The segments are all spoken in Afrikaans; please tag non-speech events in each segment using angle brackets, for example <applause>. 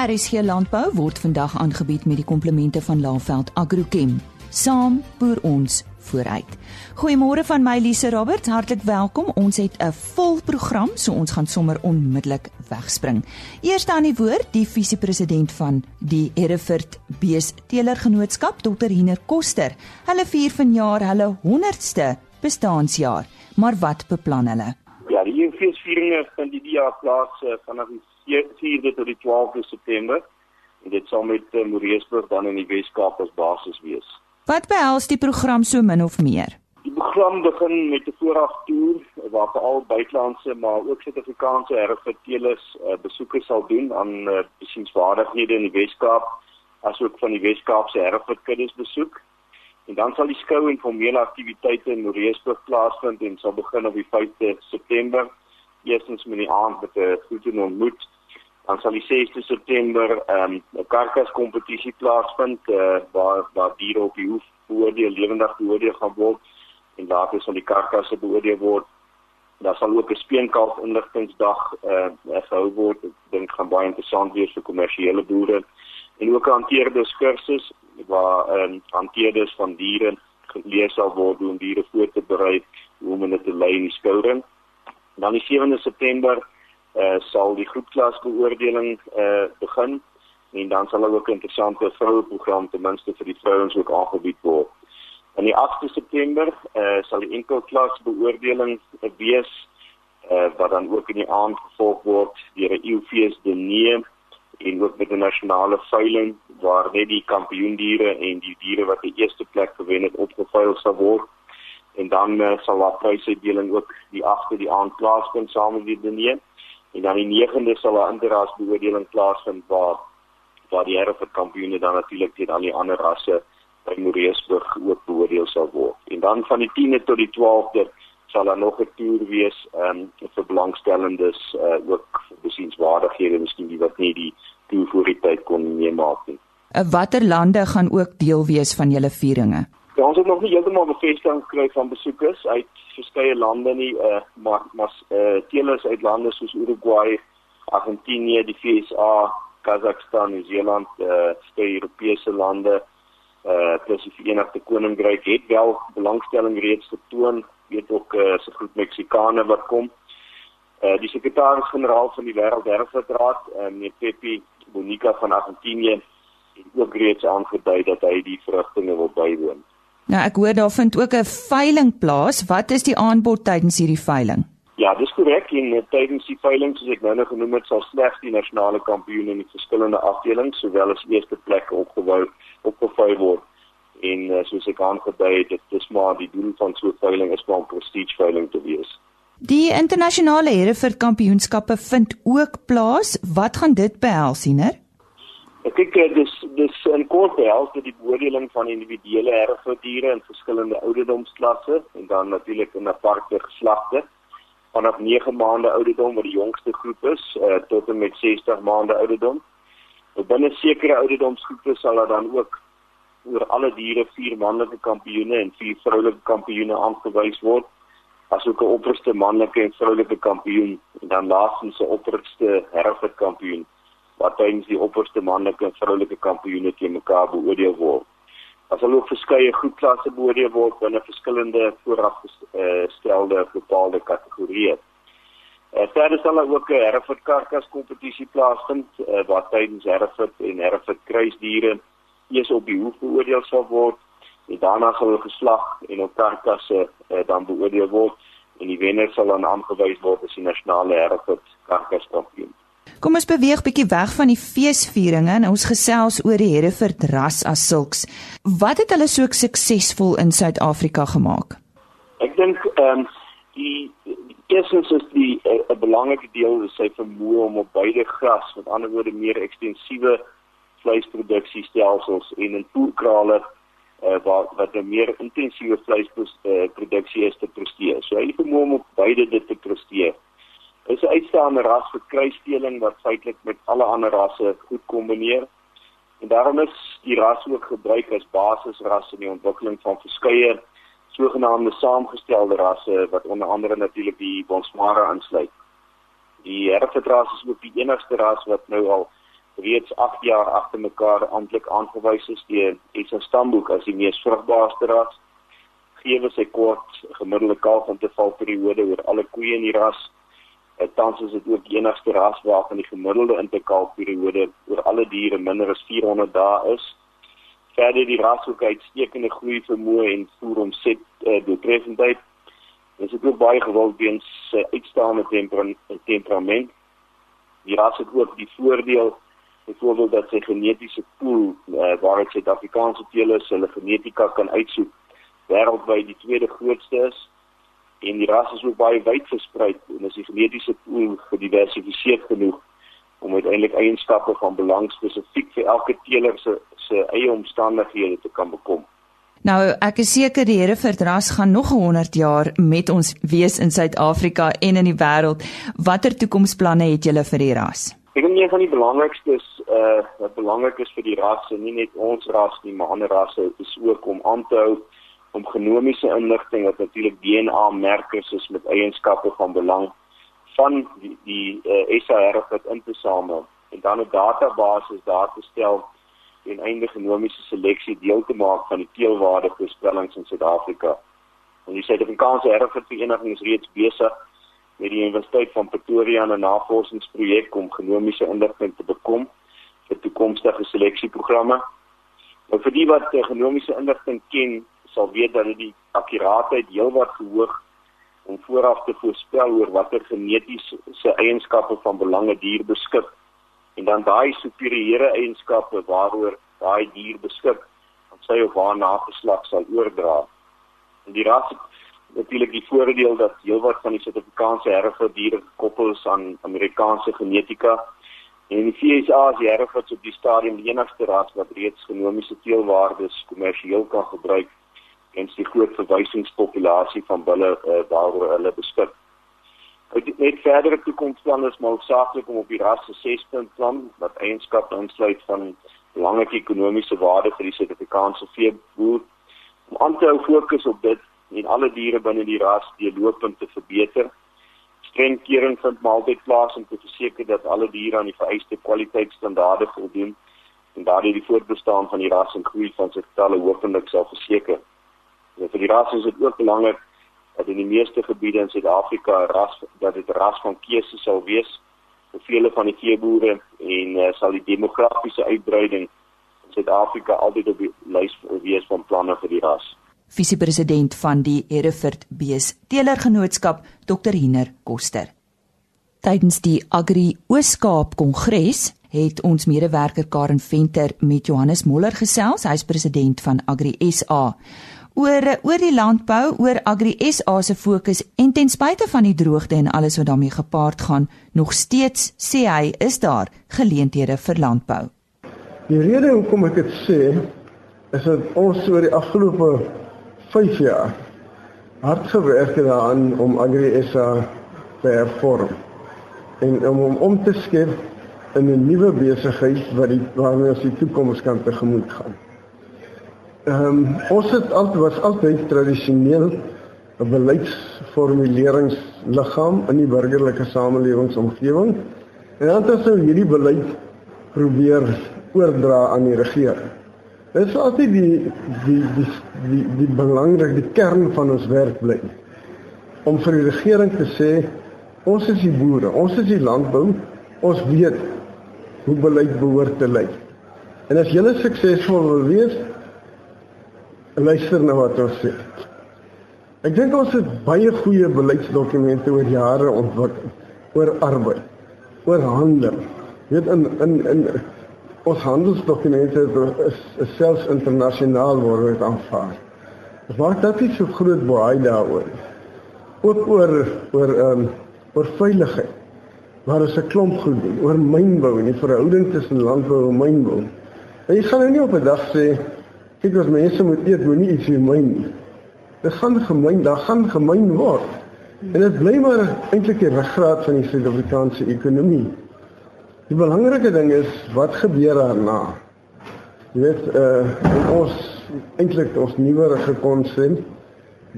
RSG Landbou word vandag aangebied met die komplemente van Laveld Agrochem. Saam boer ons vooruit. Goeiemôre van my Lise Roberts, hartlik welkom. Ons het 'n vol program, so ons gaan sommer onmiddellik wegspring. Eerste aan die woord, die visiepresident van die Hereford Beesteler Genootskap, Dr. Hiner Koster. Hulle vier vanjaar hulle 100ste bestaanjaar. Maar wat beplan hulle? Ja, die feesvieringe vind die jaar plaas uh, vanaf die 4de tot die 12de September en dit sal met uh, Moreesburg dan in die Wes-Kaap as basis wees. Wat behels die program so min of meer? Die program begin met 'n vooraftoer waar veral buitelandse maar ook Suid-Afrikaanse erfvertelers uh, besoeke sal doen aan uh, besienswaardighede in die Wes-Kaap asook van die Wes-Kaapse erfverkuddes besoek. En dan sal die skou en formele aktiwiteite in Moreesburg plaasvind en sal begin op die 5de September. Eerstens met die aand met 'n groete ontmoet dan sal die 6de September ehm, 'n um, karkas kompetisie plaasvind uh, waar waar diere op die hoef beoordeel lewendig beoordeel gaan word en later sal die karkasse beoordeel word. Daar sal ook 'n speenkalf inligtingsdag eh uh, gehou word. Ek dink gaan baie interessant wees vir kommersiële boere en ook 'n hanteerde kursus waar ehm um, hanteerders van diere geleer sal word om diere voor te berei hoe om dit te lei in die skouring. Dan die 7de September uh, sal die groepklas beoordeling uh, begin en dan sal daar ook 'n interessante vroueprogram ten minste vir die vrouens ook aangebied word. In die 8de September uh, sal die enkelklas beoordeling wees uh, wat dan ook in die aand gevolg word deur 'n UFS Denee en ook met 'n nasionale veiling waar net die kampioendiere en die diere wat die eerste plek gewen het opgeveil sal word en dan uh, sal daar prysuitdeling ook die 8de die aand plaasvind saam met die Denee en dan die 9de sal 'n interras beoordeling plaasvind waar waar die Hereford kampioene dan natuurlik teen al die ander rasse by Moreesburg ook beoordeel sal word. En dan van die 10de tot die 12de sal daar nog 'n toer wees um, vir belangstellendes uh, ook besienswaardighede miskien die wat nie die toer voor die tyd kon meemaak nie. Uh, watter lande gaan ook deel wees van julle vieringe? Ja, ons het nog nie heeltemal bevestiging gekry van besoekers uit verskeie lande nie, uh, maar maar uh, teelers uit lande soos Uruguay, Argentinië, die VSA, Kazakhstan, Nieu-Seeland, uh, verskeie Europese lande, uh, plus die Verenigde Koninkryk het wel belangstelling reeds getoon, weet ook uh, se groep Meksikane wat kom. Uh, die sekretaris-generaal van die Wêreldherfraad, uh, meneer Pepe Bonica van Argentinië, het ook reeds aangedui dat hy die vrugtinge wil bywoon. Nou ek hoor daar vind ook 'n veiling plaas. Wat is die aanbod tydens hierdie veiling? Ja, dis korrek. En uh, tydens die veiling soos ek nou nog genoem het, sal slegs die nasionale kampioen in die verskillende afdelings sowel as eerste plek opgebou opgevou word. En uh, soos ek aangedui het, dit is maar die doel van so 'n veiling is om 'n prestige veiling te wees. Die internasionale Hereford kampioenskappe vind ook plaas. Wat gaan dit behels, siener? Ek kyk eh, dis dis in kort behels dit die beoordeling van individuele erfdiere in verskillende ouderdomsklasse en dan natuurlik in aparte geslagte vanaf 9 maande ouderdom wat die jongste groep is uh, tot en met 60 maande ouderdom. Binne sekere ouderdomsgroepe sal daar dan ook oor alle diere vier manlike kampioene en vier vroulike kampioene aangewys word asook 'n opperste manlike en vroulike kampioen en dan laastens 'n opperste herfkampioen wat tydens die opperste manlike en vroulike kampioene teen mekaar beoordeel word. Daar sal ook verskeie groepklasse beoordeel word binne verskillende voorafgestelde uh, bepaalde kategorieë. Uh, verder sal daar ook 'n Hereford karkas kompetisie plaasvind uh, waar tydens Hereford en Hereford kruisdiere eers op die hoef beoordeel sal word en daarna sal 'n geslag en op karkasse uh, dan beoordeel word en die wenner sal dan aangewys word as die nasionale Hereford karkas kampioen. Kom ons beweeg bietjie weg van die feesvieringe en ons gesels oor die Hereford ras as sulks. Wat het hulle so suksesvol in Suid-Afrika gemaak? Ek dink ehm um, die eerstens is die eh, 'n belangrike deel is sy vermoë om op beide gras, met ander woorde meer ekstensiewe vleisproduksiestelsels en in poerkrale uh, wat wat 'n meer intensiewe vleisproduksie is te presteer. So hy vermoë om op beide dit te presteer is 'n uitstaande ras vir kruisdeling wat feitelik met alle ander rasse goed kombineer. En daarom is die ras ook gebruik as basisras in die ontwikkeling van verskeie sogenaamde saamgestelde rasse wat onder andere natuurlik die Bonsmara insluit. Die Hereford ras is ook die enigste ras wat nou al reeds 8 jaar agter mekaar amptelik aangewys is deur SA Stamboek as die mees vrugbaarste ras. Gewe sy kort gemiddelde kalfintervalperiode oor alle koeie in die ras. Uh, tans is dit ook die enigste ras waarvan die gemiddelde interkalperiode oor alle diere minder as 400 dae is. Verder die ras ook uitstekende groei vermoë en voer omset uh, doeltreffendheid. Dit is ook baie gewild weens sy uitstaande temper temperament die ras het ook die voordeel byvoorbeeld dat sy genetiese pool uh, waar dit Suid-Afrikaanse teelers hulle genetika kan uitsoek wêreldwyd die tweede grootste is en die ras is ook baie wyd versprei en is die genetiese pool gediversifiseer genoeg om uiteindelik eienskappe van belang spesifiek vir elke teeler se se eie omstandighede te kan bekom. Nou, ek is seker die Hereford ras gaan nog 100 jaar met ons wees in Suid-Afrika en in die wêreld. Watter toekomsplanne het julle vir die ras? Ek dink een van die belangrikstes uh wat belangrik is vir die ras en nie net ons ras nie, maar ander rasse is ook om aan te hou om genomiese inligting wat natuurlik DNA merkers is met eienskappe van belang van die die uh, SA Hereford in te samel en dan 'n database daar te stel en einde genomiese seleksie deel te maak van die teelwaarde voorspellings in Suid-Afrika. En die Suid-Afrikaanse Erfgoedvereniging is reeds besig met die Universiteit van Pretoria 'n navorsingsprojek om genomiese inligting te bekom vir toekomstige seleksieprogramme. Nou vir die wat genomiese inligting ken, sal weet dat dit die akkuraatheid heelwat verhoog om vooraf te voorspel oor watter genetiese eienskappe van belange dier beskik en dan daai superieure eienskappe waaroor daai dier beskik aan sy of haar nageslag sal oordra. En die ras natuurlik die voordeel dat heelwat van die Suid-Afrikaanse herfdiere gekoppel is aan Amerikaanse genetika. En die FSA is die herfdiere op die stadium die enigste ras wat reeds genomiese teelwaardes kommersieel kan gebruik en die groot verwysingspopulasie van bulle uh, waaroor hulle beskik. Net verdere toekomsplanne is maar saaklik om op die ras se 6-punt plan wat eienskappe insluit van belangrike ekonomiese waarde vir die Suid-Afrikaanse veeboer om aan te hou fokus op dit en alle diere binne die ras deurlopend te verbeter. Streng kering vind maaltyd plaas om te verseker dat alle diere aan die vereiste kwaliteitsstandaarde voldoen en daardie die voortbestaan van die ras en groei van sy getalle hopelik sal verseker. En vir die ras is dit ook belangrik dat in die meeste gebiede in Suid-Afrika ras dat dit ras van keuse sal wees vir vele van die veeboere en uh, sal die demografiese uitbreiding in Suid-Afrika altyd op die lys wees van planne vir die ras. Visiepresident van die Hereford Bees Teelergenootskap Dr. Hiner Koster. Tydens die Agri Ooskaap Kongres het ons medewerker Karen Venter met Johannes Moller gesels, hy's president van Agri SA oor oor die landbou, oor Agri SA se fokus en ten spyte van die droogte en alles wat daarmee gepaard gaan, nog steeds sê hy is daar geleenthede vir landbou. Die rede hoekom ek dit sê is dat ons oor die afgelope 5 jaar hard gewerk het daaraan om Agri SA te hervorm en om hom om te skep in 'n nuwe besigheid wat die waarmee ons die toekoms kan tegemoet gaan. Ehm um, ons het altyd was altyd tradisioneel 'n beleidsformuleringsliggaam in die burgerlike samelewingsomgewing. En dan het ons nou hierdie beleid probeer oordra aan die regering. Is altyd die die die die die belangrik die kern van ons werk bly om vir die regering te sê ons is die boere, ons is die landbou, ons weet hoe beleid behoort te lyk. En as julle suksesvol wil wees, luister na wat ons sê. Ek dink ons het baie goeie beleidsdokumente oor jare ontwikkel oor arbeid, oor handel. Weet in in in ons handelsdokumente is, is selfs internasionaal word dit aanvaar. Dit maak dat iets so groot baie daaroor. Ook oor oor ehm um, oor veiligheid. Maar is 'n klomp goed doen oor mynbou en die verhouding tussen landbou en mynbou. En jy gaan nou nie op 'n dag sê Kyk as mense moet eet, moenie iets hier myn nie. Dit gaan gemeen, daar gaan gemeen word. En dit bly maar eintlik die ruggraat van die Suid-Afrikaanse ekonomie. Die belangrike ding is wat gebeur daarna. Jy weet, uh ons eintlik ons nuwerige konsep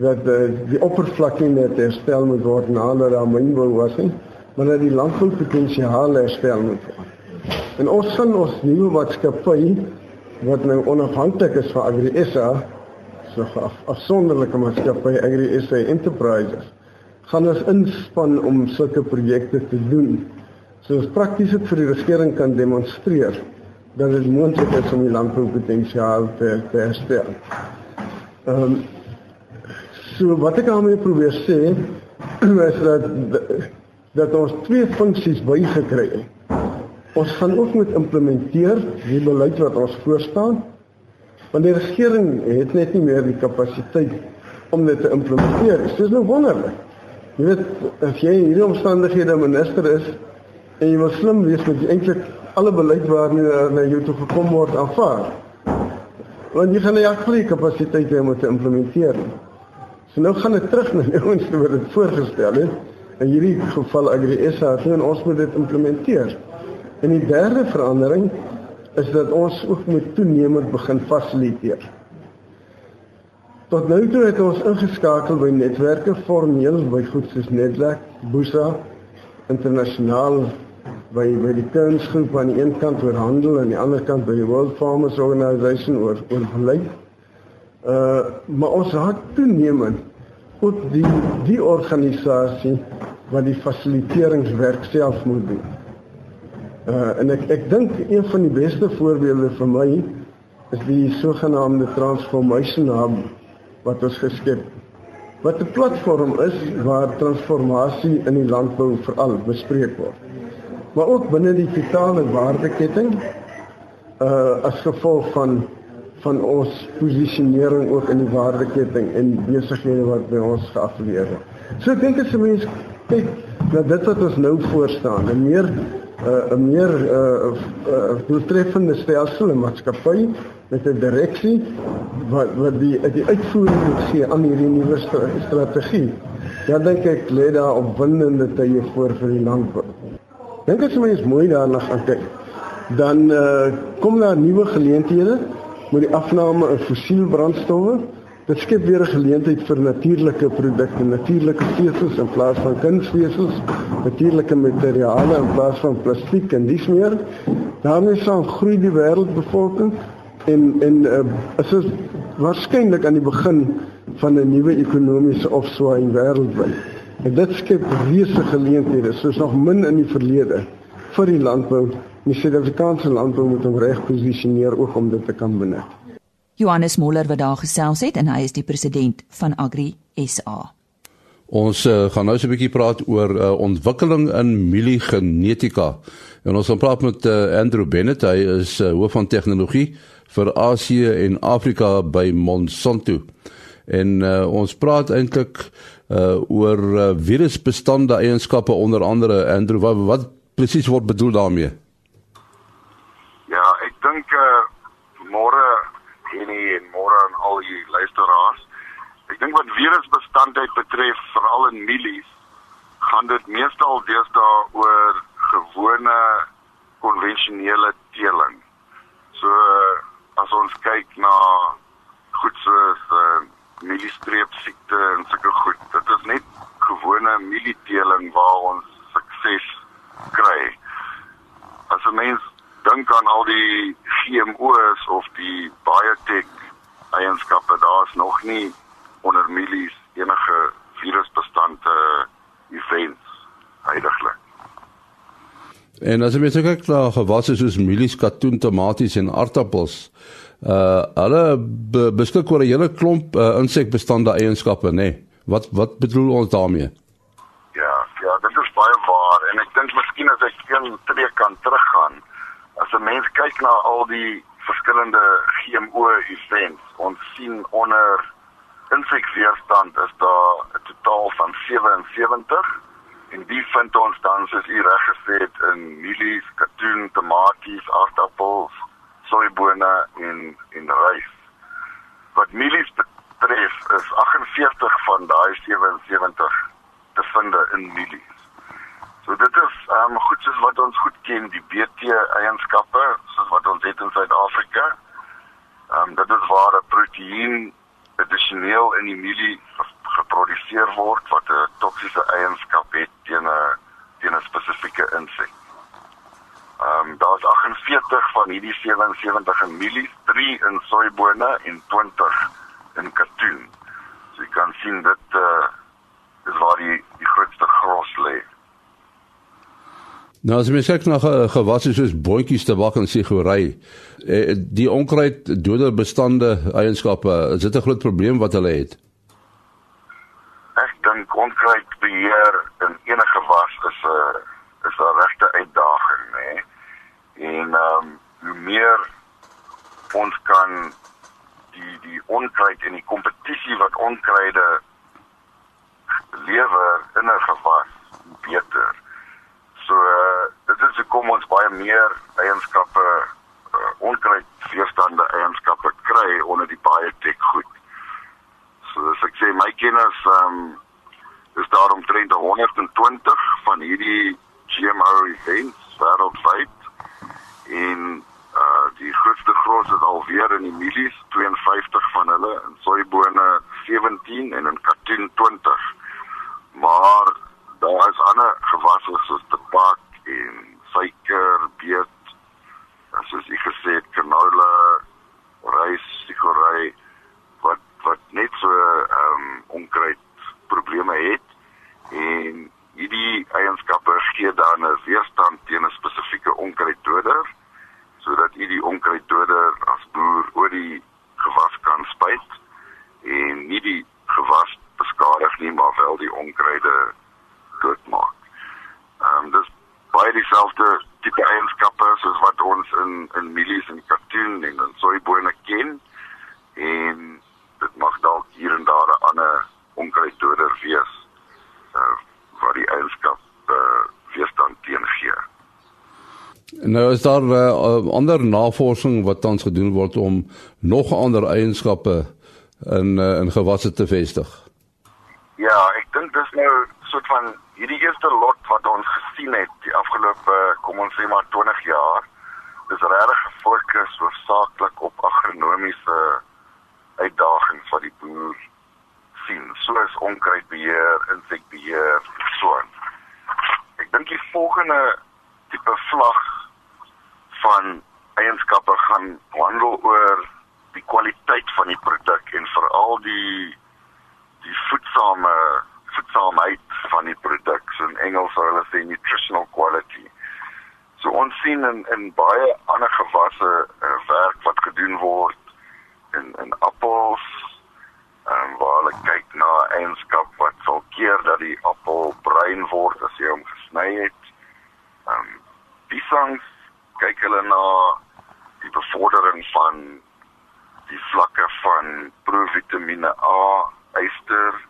dat uh, die oppervlakte net herstel moet word nadat daar mynbou was nie, maar dat die landboupotensiaal herstel moet word. En ons gaan ons nuwe maatskappy wat nou onafhanklik is van Agri SA, so 'n af, afsonderlike maatskappy Agri SA Enterprises, gaan ons inspann om sulke projekte te doen. So ons prakties dit vir die regering kan demonstreer dat dit moontlik is om die landboupotensiaal te, te herstel. Ehm um, so wat ek daarmee probeer sê <clears throat> is dat dat ons twee funksies bygekry het. Ons gaan ook moet implementeer die beleid wat ons voorstaan. Want die regering het net nie meer die kapasiteit om dit te implementeer. Dit is nou wonderlik. Jy weet, as jy in hierdie omstandighede minister is en jy wil slim wees met eintlik alle beleid waarmee na jou toe gekom word aanvaar. Want jy gaan nie aklie kapasiteit hê om te implementeer. So nou gaan dit terug na <laughs> ouens wat dit voorgestel het. In hierdie geval Agri SA, en ons moet dit implementeer. En die derde verandering is dat ons ook moet toenemend begin fasiliteer. Tot nou toe het ons ingeskakel by netwerke formeel by goed soos Netwerk, Busa, internasionaal by by die kunsgroep aan die een kant oor handel en die ander kant by die World Farmers Organization oor oor beleid. Uh maar ons raak toenemend ook die die organisasie wat die fasiliteeringswerk self moet doen. Uh en ek ek dink een van die beste voorbeelde vir my is die sogenaamde transformation hub wat ons geskep. Wat 'n platform is waar transformasie in die landbou veral bespreek word. Maar ook binne die totale waardeketting uh as gevolg van van ons posisionering ook in die waardeketting en besighede wat by ons geaffilieer word. So ek dink as 'n mens kyk na dit wat ons nou voor staan, 'n meer uh, 'n meer uh, uh, doeltreffende stelsel en maatskappy met 'n direksie wat wat die die uitvoering moet gee aan hierdie nuwe strategie. Ja dink ek lê daar op windende tye voor vir die landbou. Dink as mens mooi daarna gaan kyk, dan uh, kom daar nuwe geleenthede met die afname van fossiel brandstowwe Dit skep weer 'n geleentheid vir natuurlike produkte, natuurlike vesels in plaas van kunsvesels, natuurlike materiale in plaas van plastiek en dis meer. daarmee sal groei die wêreldbevolking en en uh, is dit waarskynlik aan die begin van 'n nuwe ekonomiese opswing wêreldwyd. En dit skep reuse geleenthede soos nog min in die verlede vir die landbou. Die Suid-Afrikaanse landbou moet hom reg posisioneer ook om dit te kan benut. Johannes Moller wat daar gesels het en hy is die president van Agri SA. Ons uh, gaan nou so 'n bietjie praat oor uh, ontwikkeling in mieliegenetika. En ons gaan praat met uh, Andrew Bennett, hy is uh, hoof van tegnologie vir Asië en Afrika by Monsanto. En uh, ons praat eintlik uh, oor uh, virusbestande eienskappe onder andere Andrew wat, wat presies word bedoel daarmee? Ja, ek dink uh, môre Jenny en môre aan al die luisteraars. Ek dink wat virusbestandheid betref, veral in mielies, gaan dit meestal deesdae oor gewone konvensionele teeling. So as ons kyk na goed soos uh, mieliestreep siekte en sulke goed, dit is net gewone mielieteeling waar ons sukses kry. As 'n mens dink aan al die GMO's of die biotech eienskappe, daar's nog nie onder mielies enige virusbestande events heidaglik. En as jy mens kyk na gewasse soos mielies, katoen, tomaties en aardappels, uh hulle be beskik oor 'n hele klomp uh, insekbestande eienskappe, nê. Nee. Wat wat bedoel ons daarmee? Ja, ja, dit is baie waar en ek dink miskien as ek een tree kan teruggaan, as 'n mens kyk na al die verskillende GMO events, ons sien onder insekweerstand is daar 'n totaal van 77 en die vind ons dan soos u reg gesê het in mielies, katoen, tomaties, aardappels, soeibone en en rys. Wat mielies betref, is 48 van daai 77 te vind in mielies. So dit is um, goed soos wat ons goed ken die BT eienskappe soos wat ons het in Suid-Afrika. Um, dit is waar 'n proteïen addisioneel in die mielie geproduseer word wat 'n toksiese eienskap het teen 'n teen 'n spesifieke insek. Ehm um, daar's 48 van hierdie 77 in mielies, 3 in soeibone en 20 in katoen. So jy kan sien dit uh is waar die die grootste gros lê. Nou as mens kyk na gewasse soos boontjies, tabak en sigarery, eh, die onkruid doder bestande eienskappe, is dit 'n groot probleem wat hulle het? Ek dink onkruidbeheer in enige was is 'n is 'n regte uitdaging, né? En ehm um, hoe meer ons kan die die onkruid en die kompetisie wat onkruide lewer in 'n gewas beter. So uh, dit is hoekom ons baie meer eienskappe uh, onkruid weerstande eienskappe kry onder die baie tek goed. So as ek sê my kennis ehm um, is daar omtrent 120 van hierdie GMO events wêreldwyd en uh die grootste gros is alweer in die mielies 52 van hulle en soeibone 17 en in katoen 20 maar daar is ander gewasse soos tabak en suiker, beet, soos ek gesê het, canola, rys, sigaret wat wat net so ehm um, onkruid probleme het en hierdie eienskappe gee dan 'n weerstand teen 'n spesifieke onkruiddoder sodat u die onkruiddoder as boer oor die gewas kan spuit en nie die gewas beskadig nie maar wel die onkruide doodmaak. Ehm um, dis baie dieselfde tipe eienskappe soos wat ons in in mielies en katoen en in soeibone ken en dit mag dalk hier en daar 'n ander onkruiddoder wees uh, wat die eienskap uh, weerstand teen gee. Nou is daar uh, ander navorsing wat tans gedoen word om nog ander eienskappe in uh, in gewasse te vestig. Ja, ek dink dis nou soort van hierdie eerste lot wat ons gesien het die afgelope kom ons sê maar 20 jaar is regtig gefokus hoofsaaklik op agronomiese uitdagings wat die boer sien, soos onkruidbeheer, insekbeheer so. Ek dink die volgende tipe vlag van eienskappe gaan handel oor die kwaliteit van die produk en veral die die voedsame voedsaamheid van die produk. So in Engels sou hulle sê nutritional quality. So ons sien in in baie ander gewasse uh, werk wat gedoen word in in appels en um, waar hulle kyk na eienskap wat sal keer dat die appel bruin word as jy hom gesny het. Ehm um, piesangs kyk hulle na die bevordering van die vlakke van provitamiene A, yster,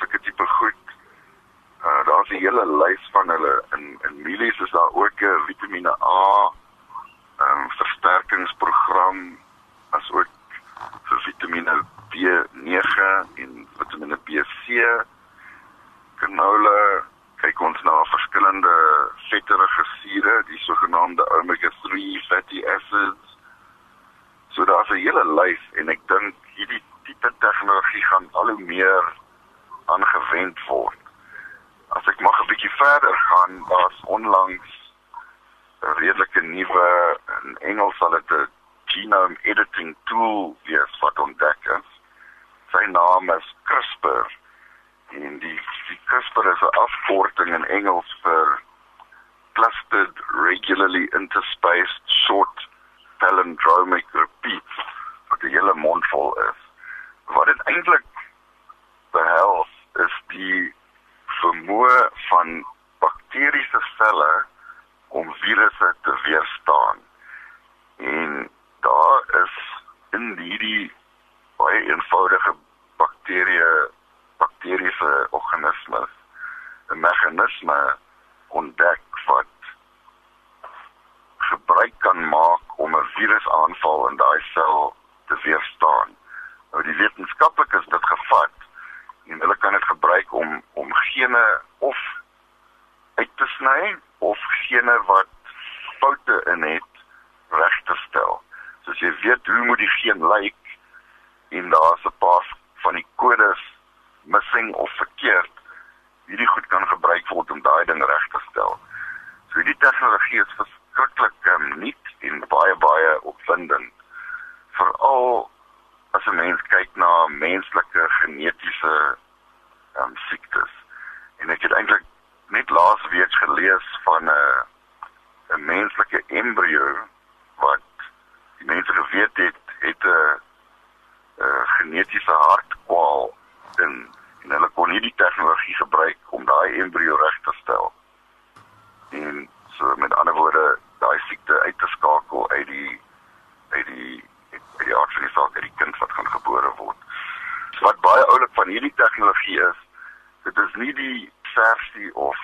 sulke tipe goed. Uh daar's 'n hele lys van hulle in in mielies is daar ook 'n vitamiene A um versterkingsprogram as ook vir vitamiene B9 en vitamiene BC. Canola kyk ons na verskillende vetterige sure, die sogenaamde omega-3 fatty acids. So daar's 'n hele lys en ek dink hierdie tipe tegnologie gaan al hoe meer aangewend word. As ek mag 'n bietjie verder gaan, daar's onlangs 'n redelike nuwe in Engels sal dit 'n genome editing tool wees wat ontdek is. Sy naam is CRISPR en die, die CRISPR is 'n afkorting in Engels vir clustered regularly interspaced short palindromic repeats wat 'n hele mond vol is. Wat dit eintlik behels is die vermoë van bakteriese selle om virusse te weerstaan. En daar is in hierdie baie eenvoudige bakterieë bakteriese organismes 'n meganisme ontdek wat gebruik kan maak om 'n virusaanval in daai sel te weerstaan. Nou die wetenskaplikes dit gevat en hulle kan dit gebruik om om gene of uit te sny of gene wat foute in het reg te stel. So as jy weet hoe moet die geen lyk en daar's 'n paar van die kodes missing of verkeerd hierdie goed kan gebruik word om daai ding reg te stel. So hierdie tegnologie is verskriklik um, nuut en baie baie opwindend. Veral as 'n mens kyk na menslike genetiese um, siektes. En ek het eintlik net laasweek gelees van 'n uh, 'n menslike embrio wat die mense geweet het het 'n uh, uh, genetiese hartkwaal en en hulle kon nie die tegnologie gebruik om daai embrio reg te stel. En so met ander woorde, daai siekte uit te skakel uit die uit die uit die aardse uit die kind wat gaan gebore word. Wat baie oulik van hierdie tegnologie is, dit is nie die versie of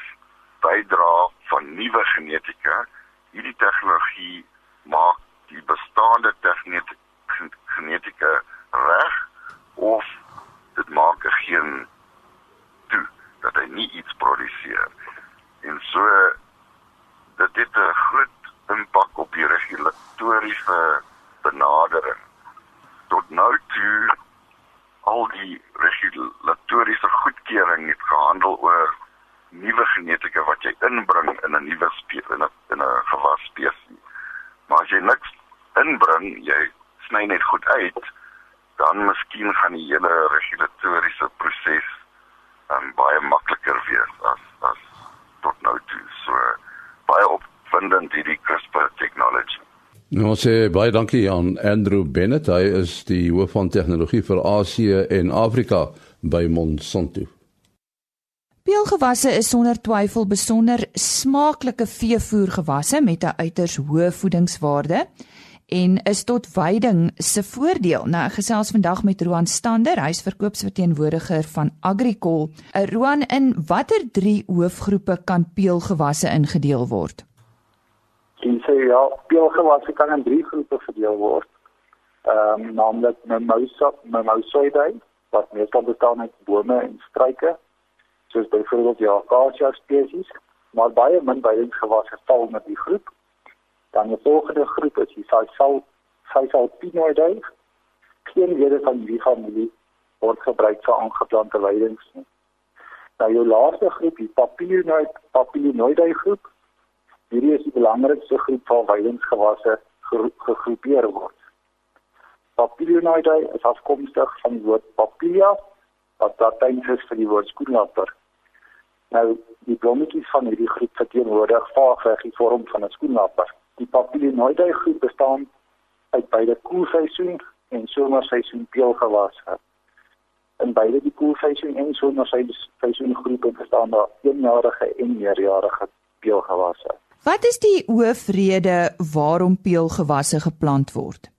bydra van nuwe genetika hierdie tegnologie maak die bestaande genetika reg of dit maak er geen toe dat hy nie iets produseer en so dit het 'n groot impak op die regulatoriese benadering tot nou toe al die regulatoriese goedkeuring het gehandel oor nuwe genetika wat jy inbring in 'n nuwe spesies in 'n in 'n gewas spesies. Maar as jy niks inbring, jy sny net goed uit, dan miskien gaan die hele regulatoriese proses um, baie makliker wees as as tot nou toe. So baie opwindend hierdie CRISPR technology. Nou sê baie dankie aan Andrew Bennett. Hy is die hoof van tegnologie vir Asië en Afrika by Monsanto. Peulgewasse is sonder twyfel besonder smaaklike veevoergewasse met 'n uiters hoë voedingswaarde en is tot veiding se voordeel. Nou ek gesels vandag met Roan Stander, hy's verkoopsverteenwoordiger van Agricol. Uh, Roan, in watter drie hoofgroepe kan peulgewasse ingedeel word? Ek sê ja, peulgewasse kan in drie groepe verdeel word. Ehm um, naamlik Mimosa, Mimosoidae wat meestal bestaan uit bome en struike soos byvoorbeeld die akasia spesies, maar baie min weidingsgewasse val met die groep. Dan die volgende groep is die Sisal Sisalpinoidae. Geen lede van die familie word gebruik vir aangeplante weidings nie. Nou jou laaste groep, die Papilionoid Papilionoidae groep, hierdie is die belangrikste groep van weidingsgewasse gegroepeer word. Papilionoidae is afkomstig van die woord papilia wat Latyns is vir die woord skoenlapper. Nou die blommetjies van hierdie groep verteenwoordig vaagweg die vorm van 'n skoenlapper. Die Papilionoidae groep bestaan uit beide koelseisoen en somerseisoen peulgewasse. In beide die koelseisoen en somerseisoen groepe bestaan daar eenjarige en meerjarige peulgewasse. Wat is die hoofrede waarom peulgewasse geplant word?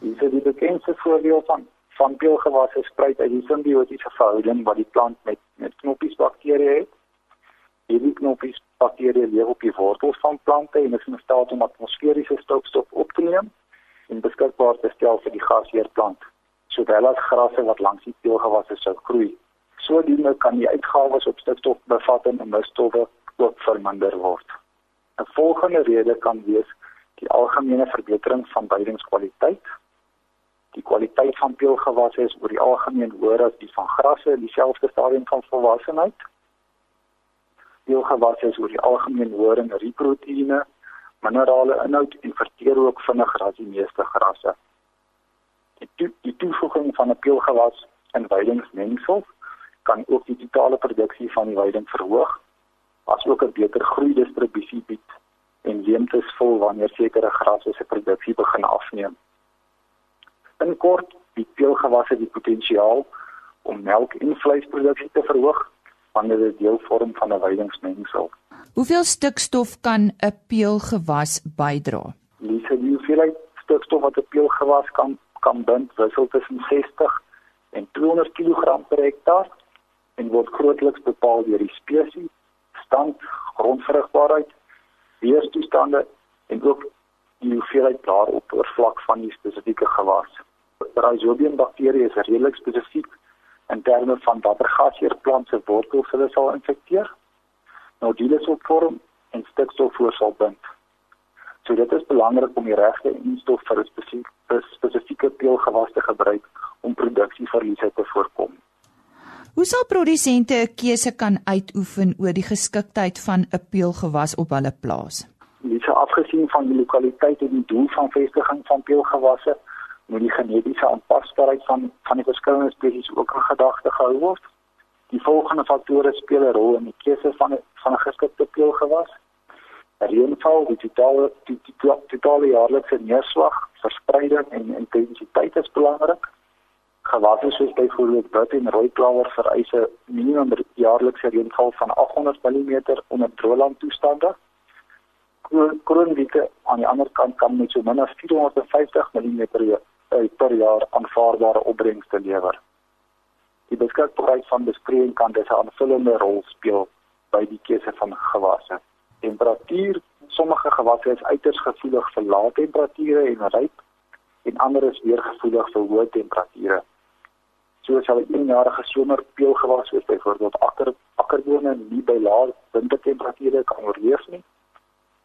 Dis die bekendste voorbeeld van van peulgewasse spruit uit die simbiotiese verhouding wat die plant met met knoppies bakterieë het. Hierdie knoppies bakterieë leef op die wortels van plante en is in staat om atmosferiese stofstof op te neem en beskikbaar te stel vir die gasheerplant, sowel as grasse wat langs die peulgewasse sou groei. Sodoende kan die uitgawes op stofstofbevatting en misstowwe ook verminder word. 'n Volgende rede kan wees die algemene verbetering van beidingskwaliteit Die kwaliteit van peulgewasse is oor die algemeen hoër as die van grasse in dieselfde stadium van volwassenheid. Peulgewasse is oor die algemeen hoër in riproteïene, minerale inhoud en verteer ook vinniger as die meeste grasse. Die, to die toevoeging van 'n peulgewas in weidingsmengsel kan ook die totale produksie van die weiding verhoog, asook 'n beter groei distribusie bied en leemtes vol wanneer sekere grasse se produksie begin afneem. In kort, die peulgewasse die potensiaal om melk en vleisproduksie te verhoog wanneer dit deel vorm van 'n weidingsmengsel. Hoeveel stikstof kan 'n peulgewas bydra? Die hoeveelheid stikstof wat 'n peulgewas kan kan bind, wissel tussen 60 en 200 kg per hektaar en word grootliks bepaal deur die spesies, stand, grondvrugbaarheid, weerstoestande en ook die hoeveelheid blaaroppervlak van die spesifieke gewas. Rhizobium bakterie is redelik spesifiek in terme van watter gasheerplant se wortels hulle sal infekteer. Nodules opvorm en stikstof voorsal bind. So dit is belangrik om die regte instof vir 'n spesifieke spesifieke peulgewas te gebruik om produksieverliese te voorkom. Hoe sal produsente 'n keuse kan uitoefen oor die geskiktheid van 'n peulgewas op hulle plaas? Dis afgesien van die lokaliteit en die doel van vestiging van peulgewasse moet die genetiese aanpasbaarheid van van die verskillende spesies ook in gedagte gehou word. Die volgende faktore speel 'n rol in die keuse van van 'n geskikte peulgewas. Reënval, die totale die, die, die totale jaarlikse neerslag, verspreiding en intensiteit is belangrik. Gewasse soos byvoorbeeld wit en rooi klawer vereis 'n minimum jaarlikse reënval van 800 mm onder droëland toestande kroonwieke aan die ander kant kan met so min as 450 mm per jaar aanvaarbare opbrengste lewer. Die beskikbaarheid van besproeiing kan dus 'n aanvullende rol speel by die keuse van gewasse. Temperatuur, sommige gewasse is uiters gevoelig vir lae temperature en ryp en ander is weer gevoelig vir hoë temperature. So sal 'n eenjarige somerpeelgewas soos byvoorbeeld akker akkerbone nie by lae wintertemperature kan oorleef nie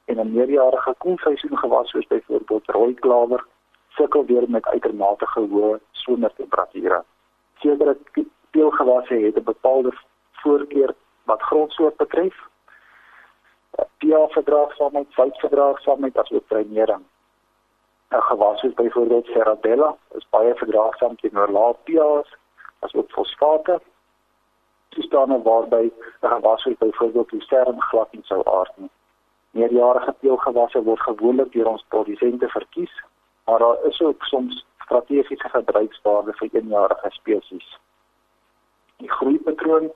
en 'n meerjarige koelseisoen gewas soos byvoorbeeld rooi klawer sukkel weer met uitermate hoë somertemperature. Sekere peulgewasse het 'n bepaalde voorkeur wat grondsoort betref. pH verdraagsaamheid, sout verdraagsaamheid asook dreinering. 'n Gewas soos byvoorbeeld Serradella is baie verdraagsaam teenoor lae pH's asook fosfate. Toestande waarby 'n gewas soos byvoorbeeld Lucerne glad nie sou aard nie. Meerjarige teelgewasse word gewoonlik deur ons produsente verkies, maar daar is ook soms strategiese gebruikswaarde vir eenjarige spesies. Die groeipatroon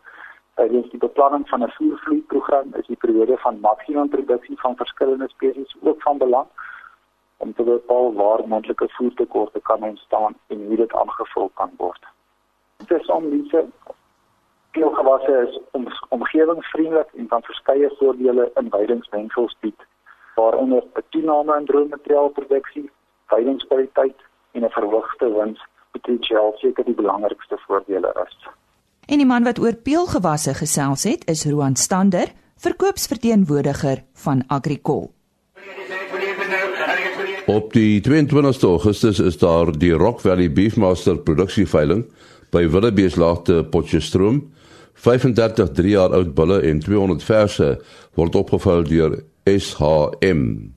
tydens die beplanning van 'n voervloeiprogram is die periode van maksimum produksie van verskillende spesies ook van belang om te bepaal waar moontlike voertekorte kan ontstaan en hoe dit aangevul kan word. Dit is om diese Peulgewasse is om, omgewingsvriendelik en kan verskeie voordele in weidingsmengsels bied, waaronder 'n toename in droommateriaalproduksie, veidingskwaliteit en 'n verhoogde wins potensiaal seker die belangrikste voordele is. En die man wat oor peulgewasse gesels het, is Roan Stander, verkoopsverteenwoordiger van Agricol. Op die 22ste Augustus is daar die Rock Valley Beefmaster produksieveiling by Willebeeslaagte Potchefstroom 35 3 jaar oud bulle en 200 verse word opgevul deur SHM.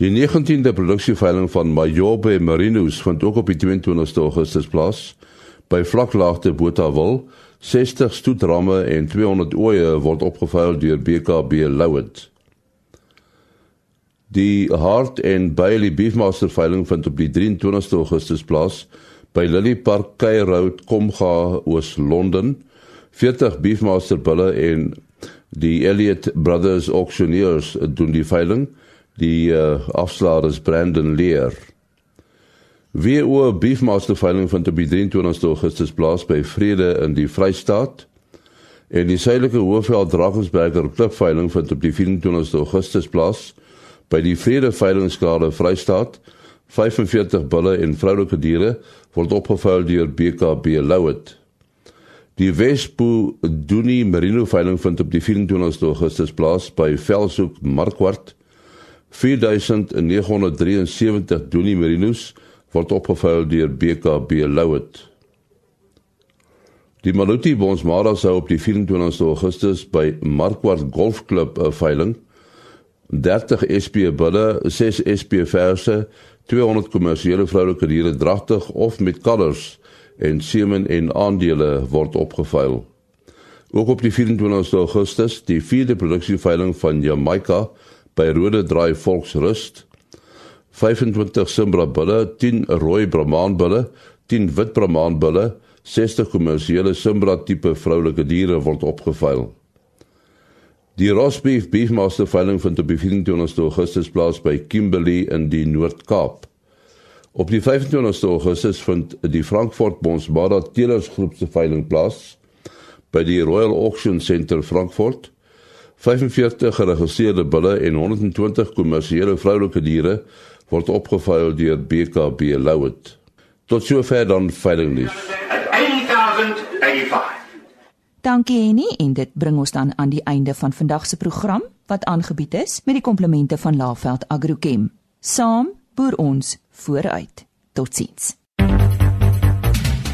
Die 19de produksieveiling van Mayobe Marinos vind ook op die 22ste Augustus plaas by vlaklaagte Botawil. 60 stoetramme en 200 oeye word opgevul deur BKB Louet. Die Hart and Bailey Beefmaster veiling vind op die 23ste Augustus plaas by Lily Park Key Road, Komga, Oos-London. 40 Beefmaster bulle en die Elliot Brothers Auctioneers doen die veiling. Die uh, afslaer is Brandon Lear. Wie oor Beefmaster veiling van die 23 Augustus plaas by Vrede in die Vrystaat. En die suidelike Hoofveld Drakensberger klipveiling vind op die 24 Augustus plaas by die Vrede veilingskade Vrystaat. 45 bulle en vroulike diere word opgevuil deur BKB Louet. Die Wespo Doenie Merino veiling vind op die 24 Augustus plaas by Velshoek Markwart. 4973 Doenie Merinos word opgevuil deur BKB Louet. Die Maluti Bonsmara sou op die 24 Augustus by Markwart Golfklub 'n veiling 30 SP bulle, 6 SP verse, 200 kommersiële vroulike diere dragtig of met kalvers en semen en aandele word opgeveil. Ook op die 24 Augustus die vierde produksieveiling van Jamaica by Rode Draai Volksrust. 25 Simbra bulle, 10 rooi Brahman bulle, 10 wit Brahman bulle, 60 kommersiële Simbra tipe vroulike diere word opgeveil. Die Rosbeef Beefmaster veiling vind op die 24 Augustus plaas by Kimberley in die Noord-Kaap. Op die 25ste Augustus vind die Frankfurt Bonsbara Telersgroep se veiling plaas by die Royal Auction Centre Frankfurt. 45 geregistreerde bulle en 120 kommersiële vroulike diere word opgeveil deur BKB Louet. Tot sover dan veiling nuus. Dankie Henny en dit bring ons dan aan die einde van vandag se program wat aangebied is met die komplimente van Laveld Agrochem. Saam boer ons vooruit. Totsiens.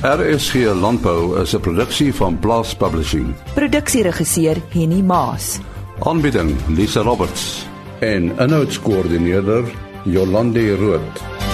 RSG Landbou is 'n produksie van Blast Publishing. Produksieregisseur Henny Maas. Aanbieding Lisa Roberts en 'n notas koördineerder Jolande Rooi.